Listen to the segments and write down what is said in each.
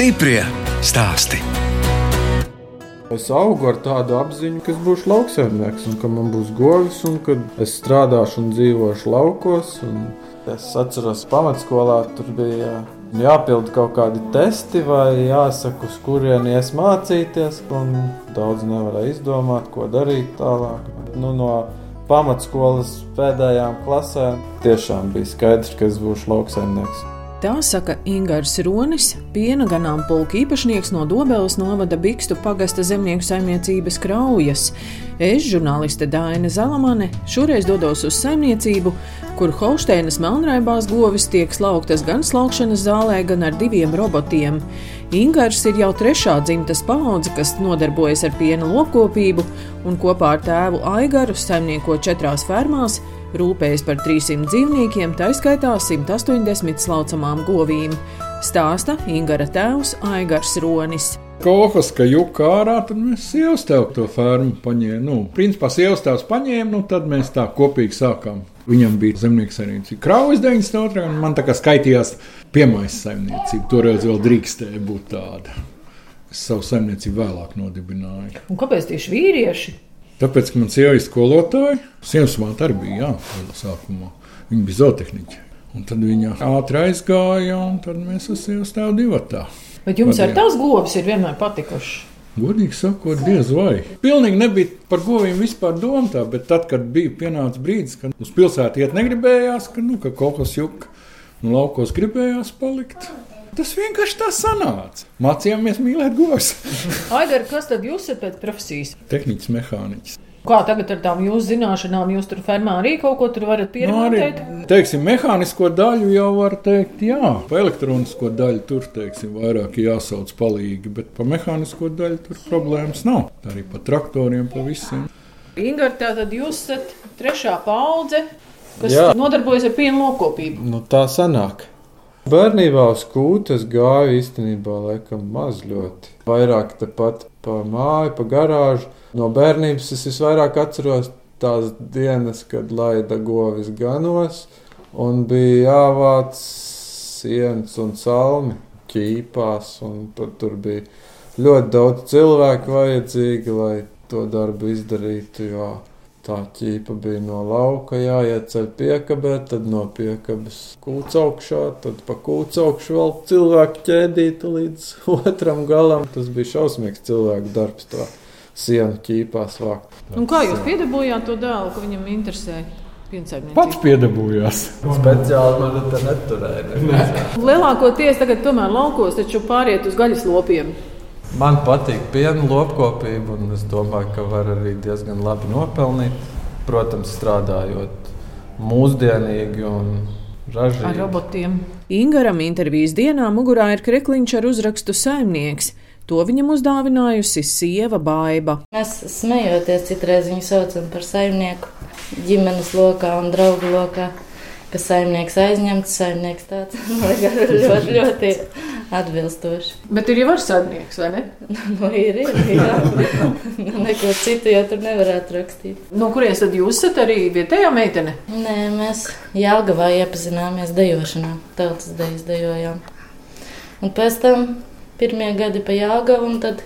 Stiprie stāsti. Es augu ar tādu apziņu, ka es būšu lauksaimnieks, un ka man būs govis, un ka es strādāšu un dzīvošu laukos. Un es atceros, ka pamatskolā tur bija jāpild kaut kādi testi, vai jāsaka, uz kurieni ies mācīties. Daudz nevarēja izdomāt, ko darīt tālāk. Nu, no pamatskolas pēdējām klasēm tiešām bija skaidrs, ka es būšu lauksaimnieks. Tā saka Ingūns Ronis, piena ganāmpulka īpašnieks no Dobelas novada Bikstu pagasta zemnieku saimniecības kraujas. Es, žurnāliste Dāna Zalamane, šoreiz dodos uz saimniecību, kur Holšteinas melnraibās govis tiek slauktas gan slaukšanas zālē, gan ar diviem robotiem. Ingūns ir jau trešā dzimtas paudze, kas nodarbojas ar piena lopkopību, un kopā ar tēvu Aigaru saimnieko četrās fermās rūpējas par 300 dzīvniekiem, tā skaitā 180 slaucamām govīm. Stāsta Ingūra tēvs Aigars Ronis. Kofas, ka juka ārā, tad mēs sievas tev to fermu paņēmām. Nu, principā sievas tēvs paņēma, nu tad mēs tā kopīgi sākām. Viņam bija zemnieks saimniecība. Kraujas 92. un man tā kā skaitījās piemais saimniecība. Toreiz vēl drīkstēja būt tāda. Es savu saimniecību vēlāk nodibināju. Un kāpēc tieši vīrieši? Tāpēc, ka man sieva ir skolotāja, sievas māte arī bija jā, sākumā. Viņa bija zootehniķe. Un tad viņa ātri aizgāja, un tad mēs ar sievu stāvu divatā. Bet jums arī tās govis ir vienmēr patikušas. Godīgi sakot, diez vai. Pilnīgi nebija par govīm vispār domāta, bet tad, kad bija pienācis brīdis, kad uz pilsētu iet negribējās, ka, nu, ka kaut kas juka, nu, laukos gribējās palikt. Tas vienkārši tā sanāca. Mācījāmies mīlēt govs. Aigar, kas tad jūs esat pēc profesijas? Tehniķis, mehāniķis. Kā tagad ar tām jūsu zināšanām, jūs tur fermā arī kaut ko tur varat pierādīt? Nu, teiksim, mehānisko daļu jau var teikt, jā, pa elektronisko daļu tur, teiksim, vairāk jāsauc palīgi, bet pa mehānisko daļu tur problēmas nav. Arī pa traktoriem, pa visiem. Ingar, tātad jūs esat trešā paudze, kas jā. nodarbojas ar pienu lopkopību. Nu, tā sanāk. Bērnībā uz kūtas gāju īstenībā laikam maz ļoti. Vairāk tepat pa māju, pa garāžu. No bērnības es visvairāk atceros tās dienas, kad laida govis ganos un bija jāvāc sienas un salmi ķīpās. Un tur bija ļoti daudz cilvēku vajadzīgi, lai to darbu izdarītu. Jo Tā ķīpa bija no lauka, jāieceļ piekabē, tad no piekabes kūts augšā, tad pa kūts augšu vēl cilvēku ķēdīta līdz otram galam. Tas bija šausmīgs cilvēku darbs, to sienu ķīpās vākt. Un kā jūs piedabūjāt to dēlu, ka viņam interesēja? Pats piedabūjās. Speciāli man te neturēja. Ne. Lielākoties tagad tomēr laukos, taču pāriet uz gaļas lopiem. Man patīk piena lopkopība, un es domāju, ka var arī diezgan labi nopelnīt. Protams, strādājot mūsdienīgi un ražīgi. Ar robotiem. Ingaram intervijas dienā mugurā ir krekliņš ar uzrakstu saimnieks. To viņam uzdāvinājusi sieva Baiva. Mēs smejoties citreiz viņu saucam par saimnieku ģimenes lokā un draugu lokā ka saimnieks aizņemts, saimnieks tāds ļoti, ļoti atbilstoši. Bet ir jau ar saimnieks, vai ne? nu, ir, ir, jā. nu, neko citu jau tur nevarētu rakstīt. No kurienes tad jūs esat arī vietējā meitene? Nē, mēs Jālgavā iepazināmies dejošanā, tautas dejas dejojām. Un pēc tam pirmie gadi pa Jālgavu, un tad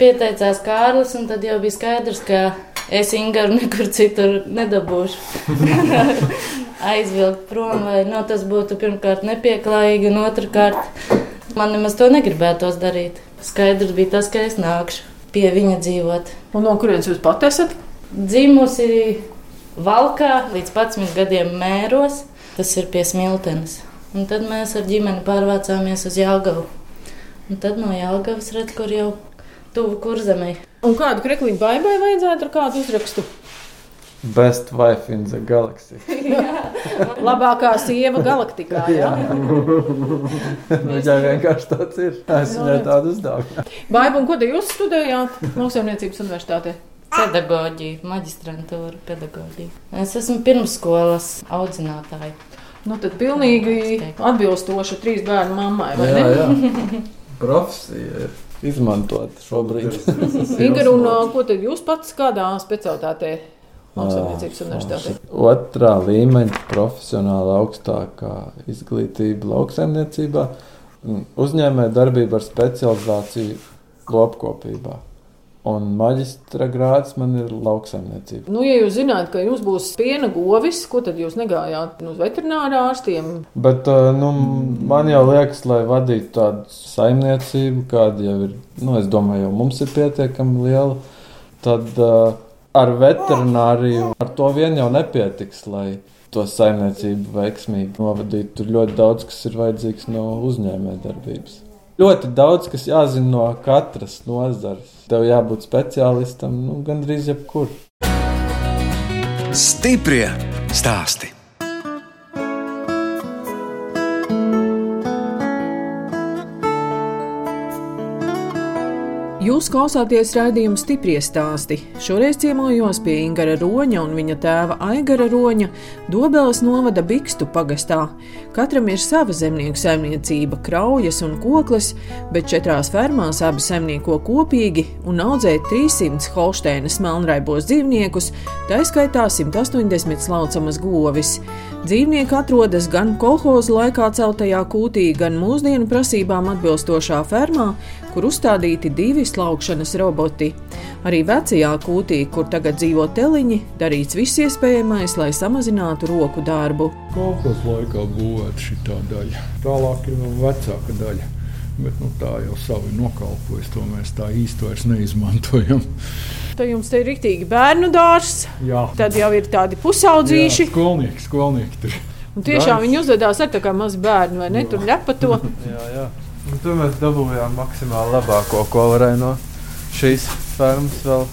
pieteicās Kārlis, un tad jau bija skaidrs, ka es Ingaru nekur citur nedabūšu. aizvilkt prom, vai no, tas būtu pirmkārt nepieklājīgi, un otrkārt man nemaz to negribētos darīt. Skaidrs bija tas, ka es nākšu pie viņa dzīvot. Un no kurienes jūs pat esat? Dzimusi Valkā līdz 11 gadiem mēros, tas ir pie Smiltenes. Un tad mēs ar ģimeni pārvācāmies uz Jāgaunu. Un tad no Jāgaunas redz, kur jau tuvu kurzemē. Un kādu krekliņu baigai vajadzētu ar kādu uzrakstu? Best wife in the galaxy. Labākā sieva galaktikā. Jā, jā vienkārši tāds ir. Es viņai tādu uzdāvināju. Baiba, un ko te jūs studējāt Lauksaimniecības universitātē? Pedagoģija, maģistrantūra, pedagoģija. Es esmu pirmsskolas audzinātāja. Nu, tad pilnīgi atbilstoša trīs bērnu mammai, vai jā, ne? Jā. Profesija ir izmantot šobrīd. Ingar, un ko tad jūs pats kādā specialitātē Lauksaimniecības universitātē. Otrā līmeņa profesionāla augstākā izglītība lauksaimniecībā. uzņēmē darbību ar specializāciju lopkopībā. Un maģistra grāds man ir lauksaimniecība. Nu, ja jūs zināt, ka jums būs piena govis, ko tad jūs negājāt uz veterinārā ārstiem? Bet nu, man jau liekas, lai vadītu tādu saimniecību, kāda jau ir, nu, es domāju, jau mums ir pietiekami liela, tad uh, ar veterināriju ar to vien jau nepietiks, lai to saimniecību veiksmīgi novadītu. Tur ļoti daudz kas ir vajadzīgs no uzņēmējdarbības. Ļoti daudz kas jāzina no katras nozares. Tev jābūt speciālistam nu, gandrīz jebkur. Stiprie stāstī. Jūs klausāties raidījuma stipri stāstī. Šoreiz ciemojos pie Ingūna Roņa un viņa tēva Aigara Roņa, Dobelas novada Bikstu pagastā. Katram ir sava zemnieku saimniecība, kraujas un koklis, bet četrās fermās abi saimnieko kopīgi un audzē 300 holšteinas melnraibos dzīvniekus, tā skaitā 180 slaucamas govis. Dzīvnieki atrodas gan kolhozu laikā celtajā kūtī, gan mūsdienu prasībām atbilstošā fermā, kur uzstādīti divi slaukšanas roboti. Arī vecajā kūtī, kur tagad dzīvo teliņi, darīts viss iespējamais, lai samazinātu roku darbu. Kolekcijas laikā būvēta šī daļa, tālāk ir vēl vecāka daļa. Bet nu, tā jau savu nokalpojas, to mēs tā īsti vairs neizmantojam. Tad jums te ir rīktīgi bērnu dārzs. Jā. Tad jau ir tādi pusaudzīši. Jā, skolnieki, skolnieki tur. Un tiešām viņi uzvedās ar tā kā mazi bērni, vai ne? Tur ļepa to. jā, jā. Un tur mēs dabūjām maksimāli labāko, ko varēja no šīs fermas vēl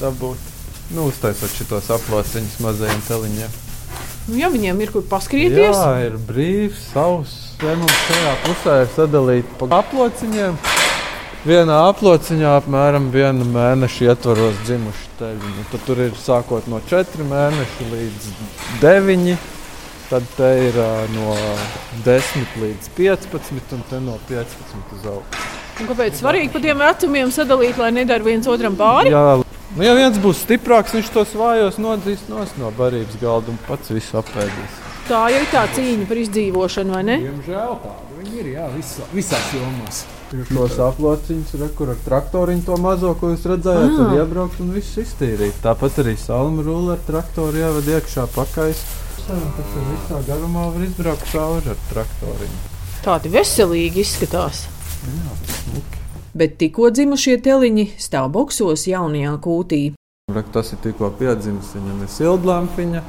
dabūt. Nu, uztaisot šitos aplociņus mazajiem teliņiem. Nu, ja viņiem ir kur paskrieties, Jā, ir brīvs, savs. Ja mums šajā pusē ir sadalīti pa aplociņiem. Vienā aplociņā apmēram viena mēneša ietvaros dzimuši teļi. Tad tur ir sākot no 4 mēnešu līdz 9. Tad te ir uh, no 10 līdz 15, un te no 15 uz augšu. Un kāpēc svarīgi pa tiem vecumiem sadalīt, lai nedara viens otram pāri? Jā, nu, ja viens būs stiprāks, viņš tos vājos nodzīs no barības galda un pats visu apēdīs. Tā jau ir tā cīņa par izdzīvošanu, vai ne? Diemžēl tādi viņi ir jā, visā, visās jomās. Ir tos aplociņus, kur ar traktoriņu to mazo, ko jūs redzējāt, Ah. tur iebraukt un viss iztīrīt. Tāpat arī salmu rulli ar traktoru jāved iekšā pakaļ. Tas ir visā garumā var izbraukt cauri ar traktoriņu. Tādi veselīgi izskatās. Bet tikko dzimušie teliņi stāv boksos jaunajā kūtī. Re, Tas ir tikko piedzimis, viņam ir sildlampiņa.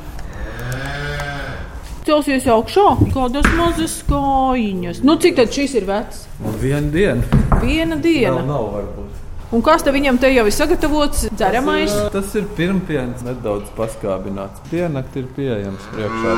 Celsies augšā, kādas mazas kājiņas. Nu, cik tad šis ir vecs? Un vienu dienu. Viena Vēl diena. nav varbūt. Un kas te viņam te jau ir sagatavots? Dzeramais. Tas ir, tas ir pirmpiens, nedaudz paskābināts. Diennakti ir pieejams priekšā.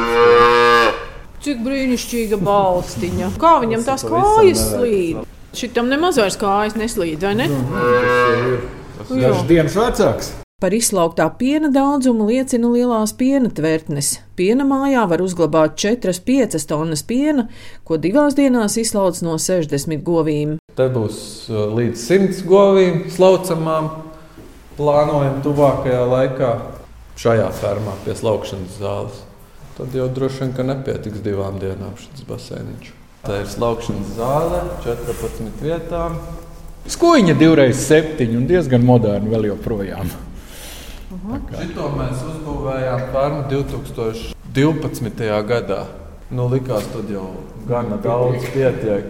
Cik brīnišķīga balstiņa. Kā viņam tās kājas slīd? Šitam nemaz vairs kājas neslīd, vai ne? Jā. Dažas dienas vecāks. Par izslauktā piena daudzumu liecina lielās piena tvertnes. Piena mājā var uzglabāt 4-5 tonnas piena, ko divās dienās izslauc no 60 govīm. Te būs uh, līdz 100 govīm slaucamām. Plānojam tuvākajā laikā šajā fermā pie slaukšanas zāles. Tad jau droši vien, ka nepietiks divām dienām šis baseiniņš. Tā ir slaukšanas zāle, 14 vietām. Skoņa divreiz septiņi un diezgan moderni vēl joprojām. Šito mēs uzbūvējām fermu 2012. gadā. Nu, likās, tad jau gana daudz pietiek,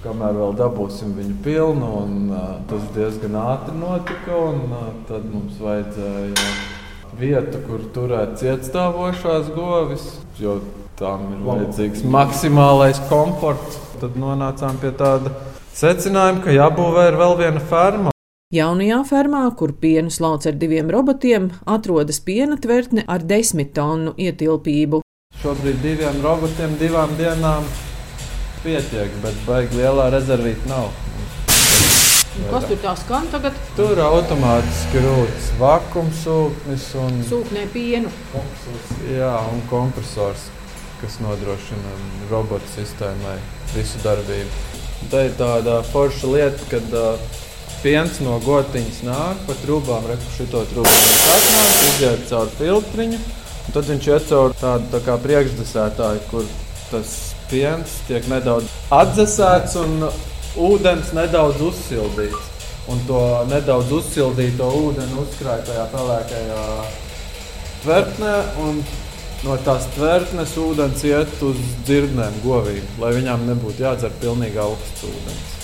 kamēr vēl dabūsim viņu pilnu. Un, uh, tas diezgan ātri notika. Un, uh, tad mums vajadzēja vietu, kur turēt cietstāvošās govis, jo tām ir vajadzīgs maksimālais komforts. Tad nonācām pie tāda secinājuma, ka jābūvē ir vēl viena ferma. Jaunajā fermā, kur pienu slauc ar diviem robotiem, atrodas piena tvertne ar 10 tonu ietilpību. Šobrīd diviem robotiem divām dienām pietiek, bet baigi lielā rezervīta nav. Kas tur tā skan tagad? Tur automātiski rūtas vakumsūknis un, Sūknē pienu. jā, un kompresors, kas nodrošina robotu sistēmai visu darbību. Tā ir tāda forša lieta, kad uh, piens no gotiņas nāk pa trūkām, reku šito trūkumu atnāk, iziet caur filtriņu. Tad viņš iet caur tādu tā kā priekšdesētāju, kur tas piens tiek nedaudz atdzesēts un ūdens nedaudz uzsildīts. Un to nedaudz uzsildīto ūdeni uzkrāja tajā pelēkajā tvertnē. No tās tvertnes ūdens iet uz dzirdnēm, govīm, lai viņām nebūtu jādzer pilnīgi augsts ūdens.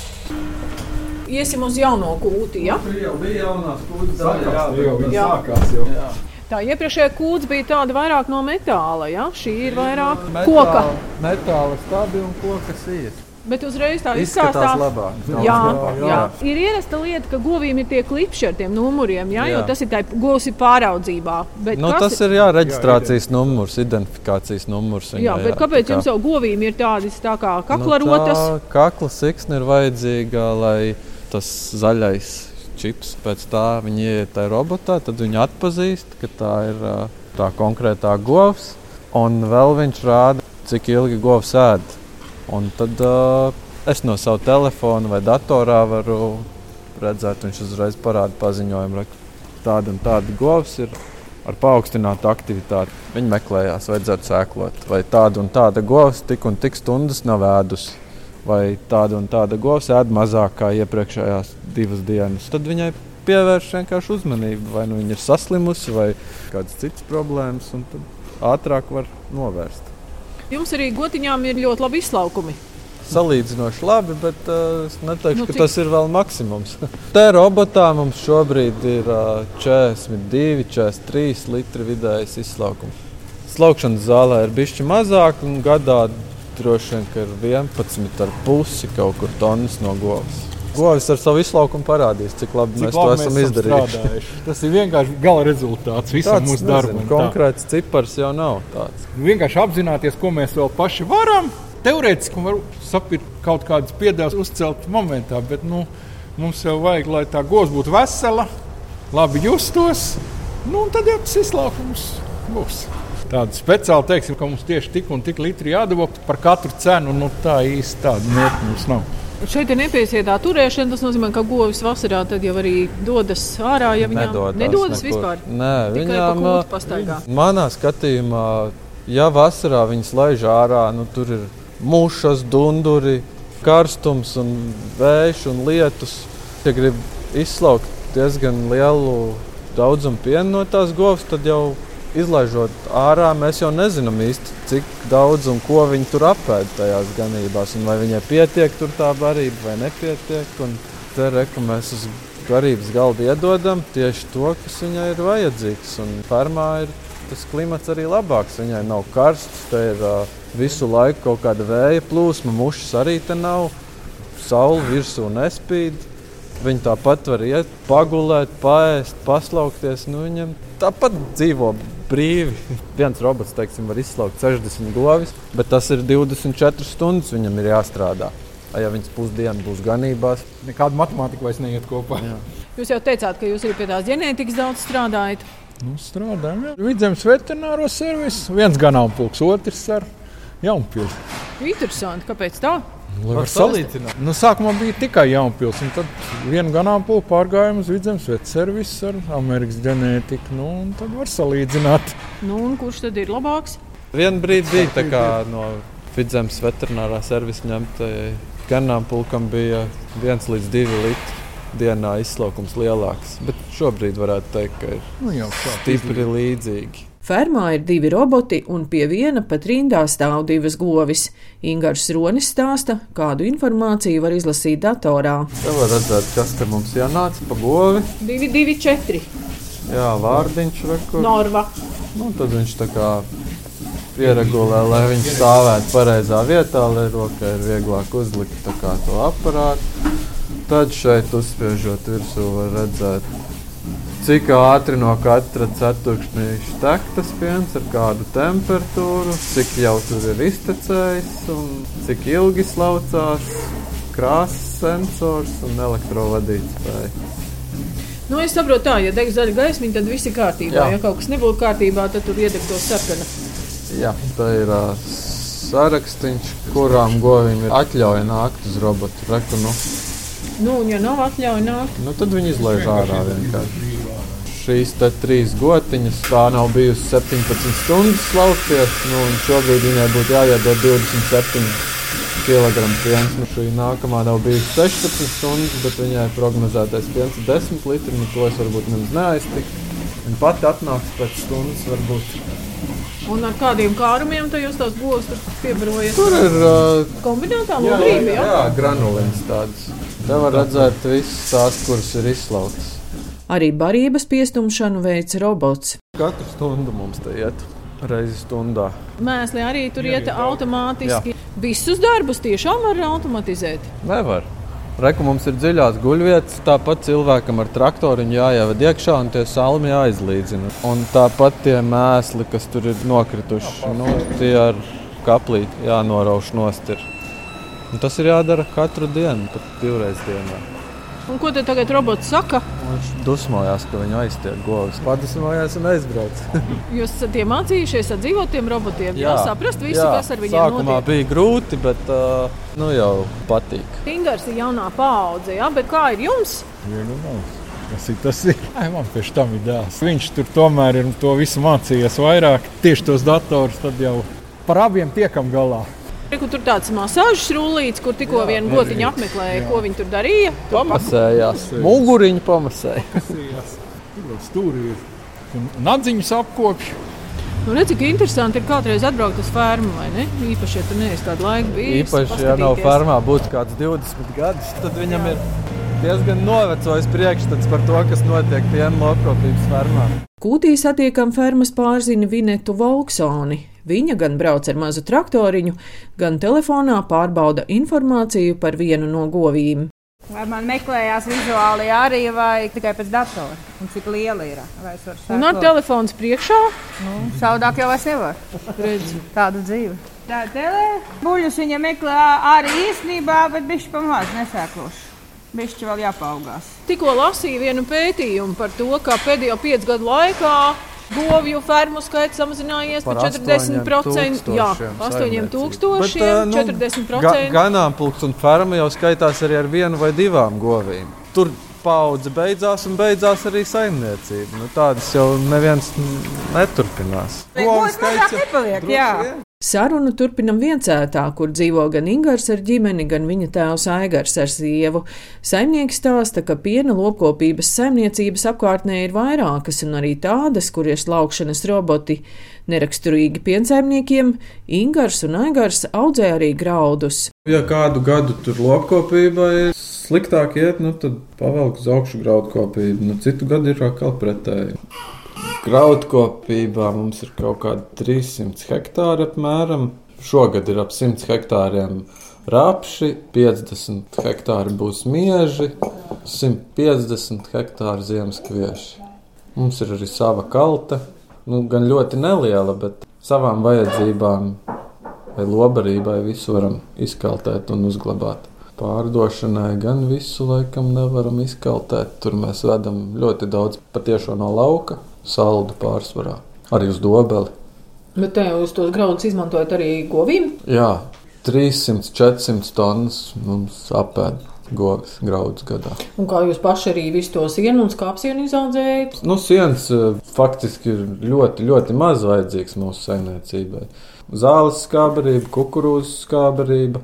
Iesim uz jauno kūti. Ja? Tur jau bija jaunās kūtas, Sākās, jau, Jā. sākās jau. Jā. Tā iepriekšējā kūts bija tāda vairāk no metāla. Ja? Šī ir vairāk Metāla- koka. Metāla stābi un koka sīra. Bet uzreiz tā Izskatās izskatās. labāk. Daudz Jā, labāk, jā. Ir ierasta lieta, ka govīm ir tie klipši ar tiem numuriem, jā, jā. jo Jā. tas ir tā govs pāraudzībā. Bet Nu, kas tas ir jā, reģistrācijas numurs, identifikācijas numurs. Jā, viņai, bet kāpēc tā kā- jums jau govīm ir tādas tā kā Nu, kaklarotas? tā kakla siksna ir vajadzīga, lai tas zaļais čips pēc tā viņa ieiet tajā robotā, tad viņi atpazīst, ka tā ir tā konkrētā govs. Un vēl viņš rāda, cik ilgi govs ēd. Un tad uh, es no sava telefona vai datorā varu redzēt, viņš uzreiz parāda paziņojumu, tāda un tāda govs ir ar paaugstinātu aktivitāti. Viņi meklējās, vajadzētu sēklot, vai tāda un tāda govs tik un tik stundas nav ēdusi. Vai tāda un tāda govs ēd mazāk kā iepriekšējās divas dienas. Tad viņai pievērš vienkārši uzmanību. Vai nu viņa ir saslimusi, vai kādas citas problēmas, un tad ātrāk var novērst. Jums arī gotiņām ir ļoti labi izlaukumi. Salīdzinoši labi, bet uh, es neteikšu, Nu, nu, ka cik- tas ir vēl maksimums. Te robotā mums šobrīd ir uh, 42, 43 litri vidējais izslaukums. Slaukšanas zālē ir bišķi mazāk, un gadā droši vien ka ir 11,5 kaut kur tonnas no govs. Govs ar savu izslaukumu parādīs, cik labi Cik mēs labi to esam izdarījuši. strādājuši. Tas ir vienkārši gala rezultāts visam Tāds mūsu darbam. Tā. konkrēts cipars jau nav tāds. Vienkārši apzināties, ko mēs vēl paši varam. Teorētiski var sapīt kaut kādas piedevas uzcelt momentā, bet nu, mums jau vajag, lai tā govs būtu vesela, labi justos. Nu, tad jau tas izlaukums būs. Tāda speciāli teiksim, ka mums tieši tik un tik litri jādabū par katru cenu. Nu, tā īsti tāda mērķa mums nav. Šeit ir nepiecietā turēšana. Tas nozīmē, ka govis vasarā tad jau arī dodas ārā. Ja Nedodās nedodas nekur. vispār. Nē, kūtu ā, pastaigā. Manā skatījumā, ja vasarā viņas laiž ārā, nu, tur ir mušas, dunduri, karstums, un vējš un lietus. Ja grib izslaukt diezgan lielu daudzumu piena no tās govs, tad jau izlaižot ārā, mēs jau nezinām īsti, cik daudz un ko viņi tur apēd tajās ganībās. Vai viņai pietiek tur tā barība vai nepietiek. Un te reku mēs uz garības galda iedodam tieši to, kas viņai ir vajadzīgs. Un fermā ir tas klimats arī labāks. Viņai nav karsts, te ir uh, visu laiku kaut kāda vēja plūsma, mušas arī te nav. Saula virsū nespīd. Viņi tāpat var iet, pagulēt, paēst, paslaukties. Nu, viņam tāpat dzīvo brīvi. Viens robots teiksim, var izslaukt 60 govis, bet tas ir 24 stundas. Viņam ir jāstrādā. Ja viņas pusdiena būs ganībās, Nekāda matemātika vairs neiet kopā. Jā. Jūs jau teicāt, ka jūs arī pie tās ģenētikas daudz strādājat. Nu, strādājam, jā. Vidzemes veterināro servisu. Viens ganāmpulks, otrs ar jaunpilsētu. Interesanti, kāpēc tā? Var salīdzināt. Nu, sākumā bija tikai jaunpils, un tad vienu ganāmpulku pārgājām uz vidzemes veterināro servisu ar Amerikas ģenētiku. Nu, tad var salīdzināt. Nu, un kurš tad ir labāks? Vienu brīdi bija tā kā no vidzemes veterinārā servisa ņemta ganāmpulkam bija 1 līdz 2 litri dienā izslaukums lielāks. Bet šobrīd varētu teikt, ka ir Nu, jau stipri līdzīgi. Fermā ir divi roboti, un pie viena pat rindā stāv divas govis. Ingūns Ronis stāsta, kādu informāciju var izlasīt datorā. Te var redzēt, kas te mums jānāca pa govi. 2, 2, 4. Jā, vārdiņš rekur. Norva. Nu, tad viņš tā kā pieregulē, lai viņš stāvētu pareizā vietā, lai rokai ir vieglāk uzlikt to aparātu. Tad šeit uzspiežot virsū var redzēt, cik ātri no katra ceturkšņa tek tas piens, ar kādu temperatūru, cik jau tur ir iztecējis un cik ilgi slaucās, krāsas sensors un elektrovadītspēja. Nu, es saprotu, tā, ja deg zaļa gaismiņa, tad viss ir kārtībā. Jā. Ja kaut kas nebūtu kārtībā, tad tur iedeg to sarkanu. Jā, tā ir ā, sarakstīns, kurām govīm ir atļauja nākt uz robotu. Reku, nu, Nu, un ja nav atļauja nākt, nu, tad viņi izlaiž ārā vienkārši. Šīs trīs gotiņas. Tā nav bijusi 17 stundas slaukties, nu, un šobrīd viņai būtu jāiedod 27 kg piens. Nu, šī nākamā nav bijusi 16 stundas, bet viņai prognozētais piens ir 10 litri. Nu, to es varbūt nemaz neaiztiktu. Viņa pati atnāks pēc stundas, varbūt. Un ar kādiem kārumiem jūs tos govs piebarojat? Tur ir uh, kombinētā lodrība. Jā, jā granulīns tāds. Te var redzēt visas tās, kuras ir izslauktas. Arī barības piestumšanu veids robots. Katru stundu mums te iet. Reizi stundā. Mēsli arī tur iet automātiski. Jā. Visus darbus tiešām var automatizēt. Nevar. Reku mums ir dziļās guļvietas, tāpat cilvēkam ar traktoru jāievada iekšā un tie salmi jāizlīdzina. Un tāpat tie mēsli, kas tur ir nokrituši, nu, tie ar kaplīti jānorauž nost. Ir. Un tas ir jādara katru dienu, pat divreiz dienā. Un ko te tagad robots saka? Viņš dusmojās, ka viņu aiztiek govs. Padusmojās un aizbrauc. Jūs esat iemācījušies ar dzīvotiem robotiem? Jā, jā saprast visu, jā. kas ar viņiem Sākumā notiek. bija grūti, bet uh, nu jau patīk. Ingars ir jaunā paudze, jā, bet kā ir jums? Ja, nu, Tas ir tas, kas man pēc tam ir dēls. Viņš tur tomēr ir to visu mācījies vairāk. Tieši tos datorus tad jau par abiem tiekam galā. Kur tur tāds masāžas rullīts, kur tikko vienu gotiņu apmeklēja, jā. ko viņi tur darīja? Pamasējās. Muguriņu pamasēja. Stūri ir. Nadziņus apkopju. Nu, redzi, cik interesanti ir kādreiz atbraukt uz fermu, vai ne? Īpaši, ja tu neesi kādu laiku bijis. Īpaši, ja nav fermā būtu kāds 20 gadus, tad viņam ir diezgan novecojis priekšstats par to, kas notiek piena lopkopības fermā. Kūtī satiekam fermas pārzini Vinetu Volksoni. Viņa gan brauc ar mazu traktoriņu, gan telefonā pārbauda informāciju par vienu no govīm. Vai man meklējās vizuāli arī, vai tikai pēc datora? Un cik liela ir? Un ar telefons priekšā? Nu, savādāk jau es nevaru. Redzi. Tāda dzīve. Tā telē. Buļļus viņa meklē arī īstenībā, bet bišķi pamaz nesēkloši. Bišķi vēl jāpaugās. Tikko lasīju vienu pētījumu par to, ka pēdējo piecu gadu laikā govju fermu skaits samazinājies par 40%. Jā, 8000, nu, 40%. Ganāmpulks un ferma jau skaitās arī ar vienu vai divām govīm. Tur paudze beidzās un beidzās arī saimniecība. Nu, tādas jau neviens neturpinās. Govs skaits nepaliek, jā. Sarunu turpinam viencētā, kur dzīvo gan Ingūns ar ģimeni, gan viņa tēvs Aigars ar sievu. Saimnieks stāsta, ka piena lopkopības saimniecības apkārtnē ir vairākas, un arī tādas, kur ir slaukšanas roboti. Neraksturīgi piensaimniekiem, Ingūns un Aigars audzē arī graudus. Ja kādu gadu tur lopkopībai sliktāk iet, nu, tad pavelk uz augšu graudkopību. Nu, citu gadu ir atkal pretēji. Graudkopībā mums ir kaut kādi 300 hektāri apmēram. Šogad ir ap 100 hektāriem rapši, 50 hektāri būs mieži, 150 hektāri ziemaskvieši. Mums ir arī sava kalta, nu, gan ļoti neliela, bet savām vajadzībām vai lobarībai visu varam izkaltēt un uzglabāt. Pārdošanai gan visu laikam nevaram izkaltēt. Tur mēs vedam ļoti daudz patiešo no lauka saldu pārsvarā, arī uz dobeli. Bet te jūs tos graudus izmantojat arī govīm? Jā, 300-400 tonnas mums apēd. Govis graudus gadā. Un kā jūs paši arī visu to sienu un skāpsienu izaudzējat? Nu, sienas eh, faktiski ir ļoti, ļoti maz vajadzīgs mūsu saimniecībai. Zāles skāberība, kukurūzas skāberība,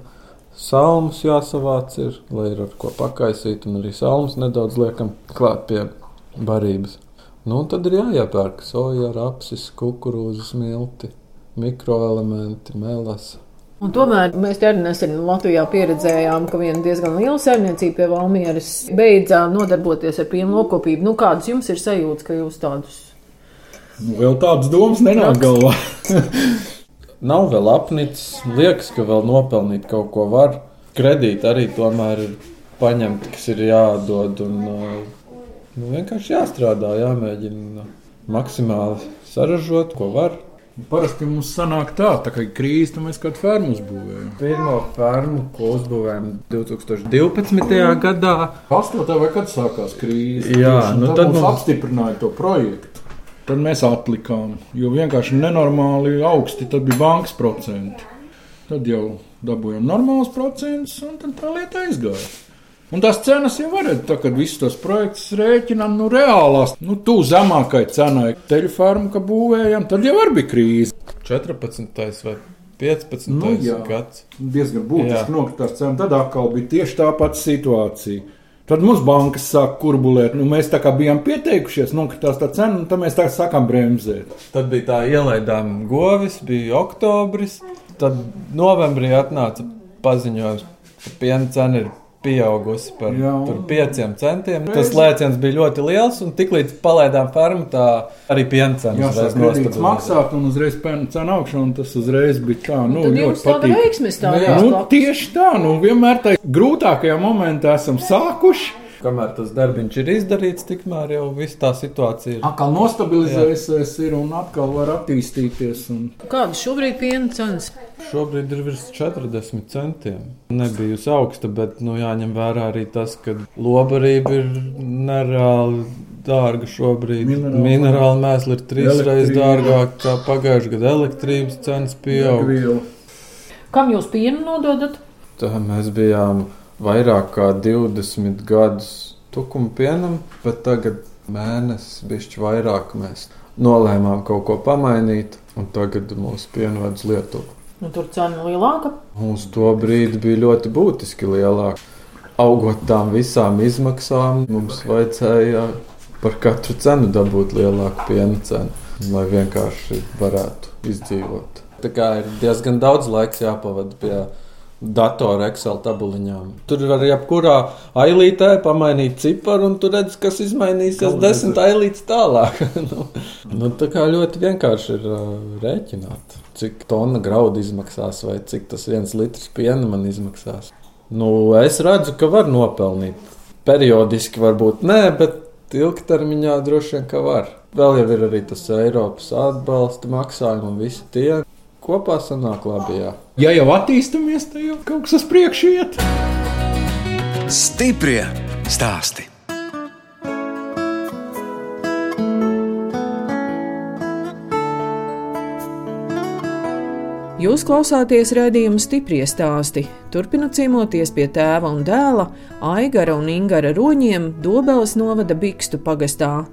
salmus jāsavāc ir, lai ir ar ko pakaisīt, un arī salmus nedaudz liekam klāt pie barības. Nu, tad ir jāiepērk soja, rapsis, kukurūzas milti, mikroelementi, melas. Un tomēr mēs arī nesen Latvijā pieredzējām, ka viena diezgan liela saimniecība pie Valmieras beidzā nodarboties ar pienu lokopību. Nu, kādas jums ir sajūtas, ka jūs tādus? Nu, vēl tādas domas nenāk galvā. Nav vēl apnicis, liekas, ka vēl nopelnīt kaut ko var. Kredīti arī tomēr ir paņemti, kas ir jādod. Un, Nu, vienkārši jāstrādā, jāmēģina maksimāli saražot, ko var. Parasti mums sanāk tā, tā kā krīze, tad mēs kādu fermu uzbūvējam. Pirmo fermu, ko uzbūvējām 2012. gadā. 8. vai kad sākās krīze? Jā, Tieši, nu tad, tad mums mums apstiprināja to projektu. Tad mēs atlikām, jo vienkārši nenormāli augsti tad bija bankas procenti. Tad jau dabūjām normālus procentus, un tā lieta aizgāja. Un tās cenas jau varētu, tā, kad visus tos projektus rēķinām, nu, reālās, nu, tu zemākai cenai teļu farmu, ka būvējam, tad jau var bija krīze. 14. vai 15. Nu, jā. gads. Diezgan būtiski nokritās cenas, tad atkal bija tieši tā pati situācija. Tad mums bankas sāk kurbulēt. Nu, mēs tā kā bijām pieteikušies, nokritās tā cena, un tad mēs tā sākām bremzēt. Tad bija tā ielaidām govis, bija oktobris. Tad novembrī atnāca paziņojums, ka piena cena ir pieaugusi par Jā. tur pieciem centiem. Tas lēciens bija ļoti liels, un tiklīdz palaidām farmu, tā arī piena cena uzreiz maksāt, un uzreiz pēna cena augšā, un tas uzreiz bija tā, nu, Tad ļoti patīkami. Nu. Nu, tieši tā, nu, vienmēr tajā grūtākajā momentā esam sākuši. Kamēr tas darbiņš ir izdarīts, tikmēr jau viss tā situācija ir. Atkal nostabilizējusies, ir un atkal var attīstīties. Un... Kādas šobrīd piena cenas? Šobrīd ir virs 40 centiem. Nebijusi augsta, bet nu, jāņem vērā arī tas, ka lobarība ir nereāli dārga šobrīd. Minerāli. Minerāli mēsli ir trīs Elektrība. reizes dārgāk kā pagājušajā gadā. Elektrības cenas pieaug. Degviela. Kam jūs pienu nododat? Tā mēs bijām vairāk kā 20 gadus tukuma pienam, bet tagad mēnesis bišķi vairāk mēs nolēmām kaut ko pamainīt, un tagad mūsu pienvads Lietuva. Nu, tur cena lielāka. Uz to brīdi bija ļoti būtiski lielāka. Augot tām visām izmaksām, mums vajadzēja par katru cenu dabūt lielāku piena cenu, lai vienkārši varētu izdzīvot. Tā kā ir diezgan daudz laiks jāpavada pie datora Excel tabuliņām. Tur var jebkurā ailītē pamainīt ciparu, un tur redz, kas izmainīsies Kaut desmit ailītes tālāk. nu, nu, tā kā ļoti vienkārši ir uh, rēķināt, cik tonna graudu izmaksās vai cik tas viens litrs piena man izmaksās. Nu, es redzu, ka var nopelnīt. Periodiski varbūt nē, bet ilgtermiņā droši vien ka var. Vēl jau ir arī tas Eiropas atbalsta maksājumi un visi tie. Kopā sanāk labi, jā. Ja jau attīstāmies, tad jau kaut kas uz priekšu iet. Stiprie stāsti. Jūs klausāties raidījuma stiprie stāsti. Turpinot ciemoties pie tēva un dēla, Aigara un Ingara roņiem Dobeles novada Bikstu pagastā.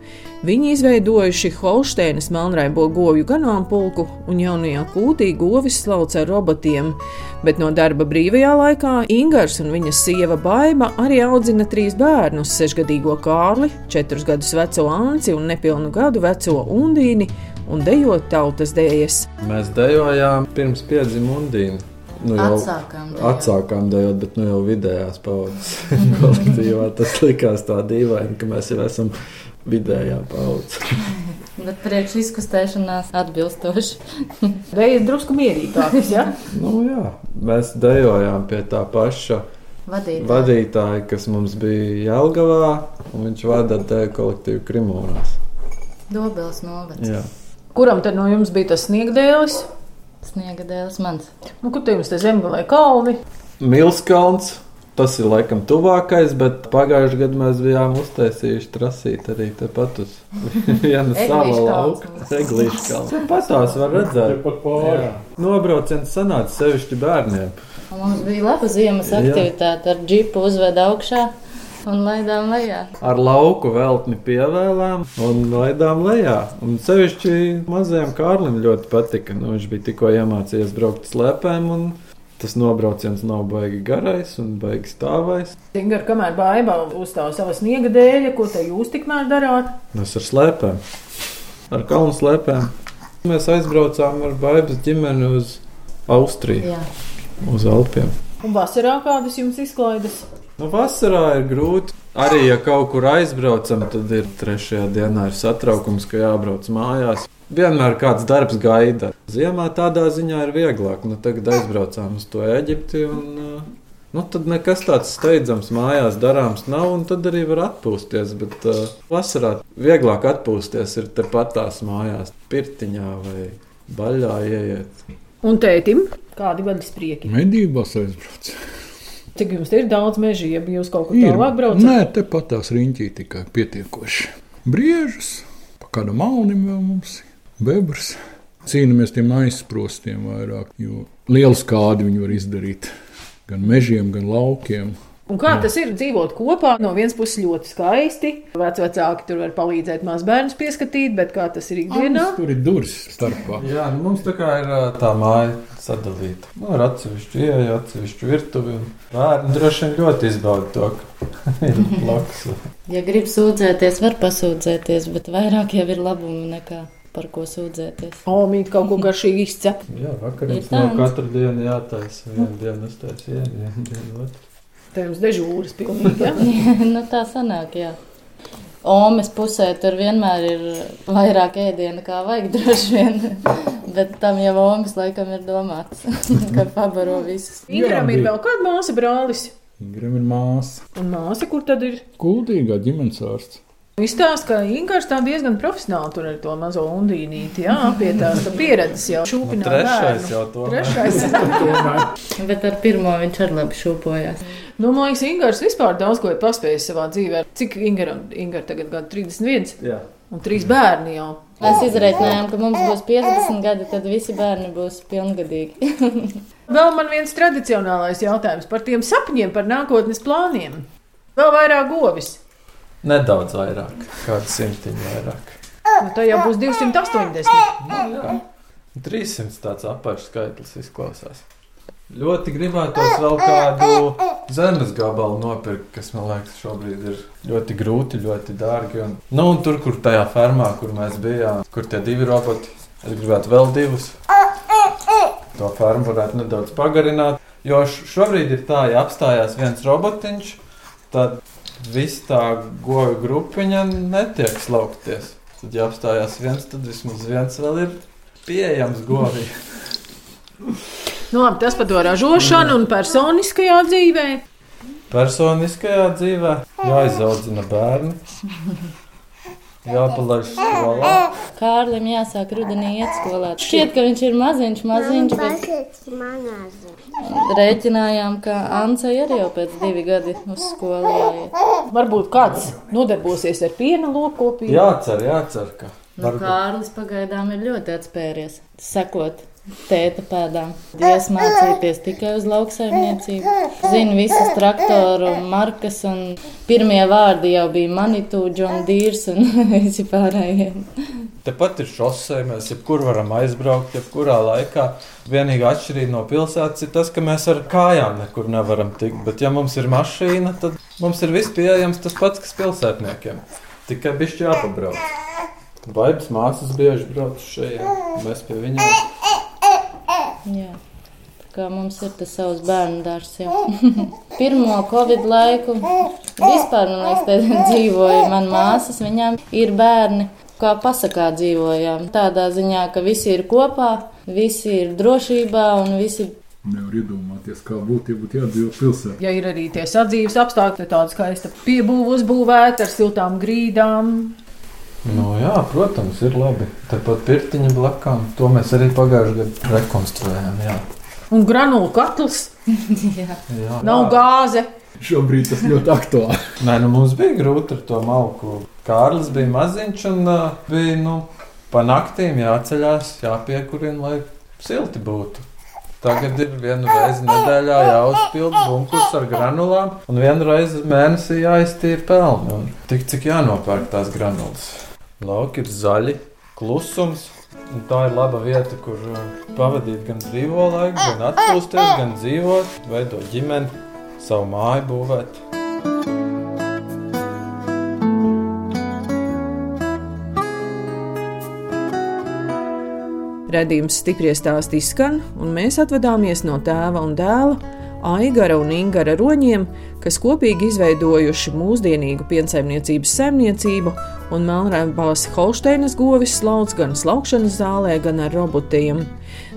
Viņi izveidojuši Holšteinas melnraibo govju ganāmpulku un jaunajā kūtī govis slauc ar robotiem, bet no darba brīvajā laikā Ingars un viņas sieva Baiba arī audzina trīs bērnus - sešgadīgo Kārli, četrus gadus veco Anci un nepilnu gadu veco Undīni un dejot tautas dēļas. Mēs dejojām pirms piedzima undīna. Nu, jau Atsākām dejot. Atsākām dejot, bet nu jau vidējās paudzes kolektīvā. Tas likās tā dīvaini, ka mēs jau esam vidējā paudze. Bet priekš izkustēšanās atbilstoši. Dēļas drusku mierīgākas, ja? nu, jā, mēs dejojām pie tā paša Vadīt. vadītāja, kas mums bija Jelgavā, un viņš vada te kolektīvu Krimūnās. Dobels novads. Kuram tad no jums bija tas sniegdēlis? Sniega dēls mans. Nu, kur jums te zemgālē kalni? Milskalns. Tas ir laikam tuvākais, bet pagājušajā gadā mēs bijām uztaisījuši trasīt arī tepat uz Eglīšu lauka. kalns. Eglīšu kalns. Tepat tās var redzēt. Nobrauciens sanāca sevišķi bērniem. Mums bija laba ziemas aktivitāte. Ar džipu uzveda augšā un laidām lejā. Ar lauku veltni pievēlām un laidām lejā. Un sevišķi mazajam Kārlim ļoti patika. Nu, viņš bija tikko iemācījies braukt slēpēm, un tas nobrauciens nav baigi garais un baigi stāvais. Tingar, kamēr baigā uzstāv sava sniega dēļa, ko te jūs tikmēr darāt? Mēs ar slēpēm, ar kalnu slēpēm. Mēs aizbraucām ar baigas ģimeni uz Austriju, Jā. uz Alpiem. Un vasarā kādas jums izklaides? Nu, vasarā ir grūti. Arī, ja kaut kur aizbraucam, tad ir trešajā dienā ir satraukums, ka jābrauc mājās. Vienmēr kāds darbs gaida. Ziemā tādā ziņā ir vieglāk. Nu, tagad aizbraucām uz to Eģipti. Un, uh, nu, tad nekas tāds steidzams mājās darāms nav, un tad arī var atpūsties. Bet uh, vasarā vieglāk atpūsties ir tepat tās mājās, pirtiņā vai baļā ieiet. Un tētim, kādi vaļas prieki? Medībās aizbrauc. Cik jums ir daudz meža, ja jūs kaut kur tālāk braucat? Nē, tepat tās riņķī tikai pietiekoši. Briežus, pa kādam malnim vēl mums ir, bebrs. Cīnāmies tiem aizsprostiem vairāk, jo lielu skādi viņi var izdarīt gan mežiem, gan laukiem. Un kā tas ir dzīvot kopā? No vienas puses ļoti skaisti. Vecāki tur var palīdzēt mazbērnus pieskatīt, bet kā tas ir ikdienā? Tur ir durvis starpā. Jā, nu mums tā kā ir tā māja sadalīta. Nu, ar atsevišķu ieeju, atsevišķu virtuvi. un Bērni droši vien ļoti izbauda to, ka ir blakus. Ja grib sūdzēties, var pasūdzēties, bet vairāk jau ir labumu nekā par ko sūdzēties. O, mīt kaut ko garšīgi izcep. Jā, vakarā no tāds. katru dienu jātaisa. Vienu dienu uztaisa vienu dienu otru. Tēmas dežūras pilnīgi. Ja? nu, tā sanāk, jā. Omes pusē tur vienmēr ir vairāk ēdienu, kā vajag droši vien. Bet tam jau omas laikam ir domāts, ka pabaro visus. Ingram ir vēl kāda māsa brālis. Ingram ir māsa. Un māsa, kur tad ir? Kuldīgā ģimenes ārsts. Izstāsta, ka Ingūns tā diezgan profesionāli tur ar to mazo undīnīti. Jā, pie tās tā pieredzes jau šūpināt. Nu, trešais bērnu. jau to. Trešais. Bet ar pirmo viņš arī labi šūpojās. Nu, man liekas, Ingūns vispār daudz ko ir paspējis savā dzīvē. Cik Ingūram tagad gadu 31 Jā. un 3 bērni jau. Mēs izreikinājām, ka mums būs 50 gadi, tad visi bērni būs pilngadīgi. Vēl man viens tradicionālais jautājums par tiem sapņiem, par nākotnes plāniem. Vēl vairāk govis. Nedaudz vairāk, kādu simtiņu vairāk. Nu, tā jau būs 280. 300 tāds apakšs skaitlis izklausās. Ļoti gribētos vēl kādu zemes gabalu nopirkt, kas man liekas, šobrīd ir ļoti grūti, ļoti dārgi. Un, nu, un tur, kur tajā fermā, kur mēs bijām, kur tie divi roboti, es gribētu vēl divus. To fermu varētu nedaudz pagarināt. Jo šobrīd ir tā, ja apstājās viens robotiņš, tad viss tā goju grupiņa netiek slaukties. Tad, ja apstājās viens, tad vismaz viens vēl ir pieejams govī. Nu, labi, tas par to ražošanu un personiskajā dzīvē. Personiskajā dzīvē jāizaudzina bērni, jāpalaiž skolā. Kārlim jāsāk rudenī iet skolā. Šķiet, ka viņš ir maziņš, maziņš, bet Pasaka, manās. rēķinājām, ka Ansai arī jau pēc divi gadi uz skolu jāiet. Varbūt kāds nodarbosies ar piena lopkopību. Jācer, jācer, ka Nu, Kārlis pagaidām ir ļoti atspēries, sekot tēta pēdām. Dievs mācīties tikai uz lauksaimniecību. Zinu visas traktoru markas, un pirmie vārdi jau bija Manitou, John Deere un visi pārējie. tepat ir šosei, mēs jebkur varam aizbraukt, jebkurā laikā. Vienīgā atšķirība no pilsētas ir tas, ka mēs ar kājām nekur nevaram tikt. Bet, ja mums ir mašīna, tad mums ir viss pieejams tas pats, kas pilsētniekiem. Tikai bišķi jāpabrauc. Baibas māsas bieži brauc šeit, mēs pie viņiem. Jā. Tā kā mums ir tas savs bērnu dārzs jau. Pirmo Covid laiku vispār, man liekas, te dzīvoja man māsas, viņām ir bērni. Kā pasakā dzīvojām, tādā ziņā, ka visi ir kopā, visi ir drošībā un visi Nevar iedomāties, kā būtu, ja būtu jādzīvo pilsētā. Ja ir arī tie sadzīves apstākļi, tāda skaista piebūve uzbūvēta ar siltām grīdām. Nu, jā, protams, ir labi. Tāpat pirtiņa blakām. To mēs arī pagājušajā gadā rekonstruējām. Jā. Un granulu katls, jā. Jā. nav gāze. Šobrīd tas ļoti aktuāli. Nē, nu mums bija grūti ar to malku. Kārlis bija maziņš un uh, bija nu, pa naktīm jāceļās, jāpiekurina, lai silti būtu. Tagad ir viena reize nedēļā jāuzpilda bunkurs ar granulām, un vienu reizi mēnesī jāiztīra pelni. Tik cik jānopērk tās granulas. Lauki ir zaļi, klusums. Tā ir laba vieta, kur uh, pavadīt gan brīvo laiku, gan atpūsties, gan dzīvot, veidot ģimeni, savu māju būvēt. Redījums stipri stāstī skan, un mēs atvadāmies no tēva un dēla, Aigara un Ingara roņiem, kas kopīgi izveidojuši mūsdienīgu piensaimniecības saimniecību un melnrēmbās Holšteinas govis slauc gan slaukšanas zālē, gan ar robotiem.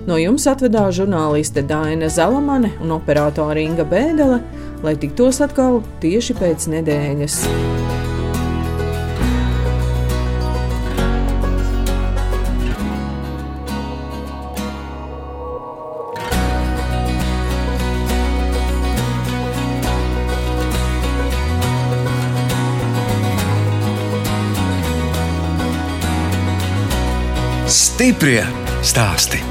No jums atvedās žurnāliste Dāna Zalamane un operātore Inga Bēdele, lai tiktos atkal tieši pēc nedēļas. Stiprie stāsti.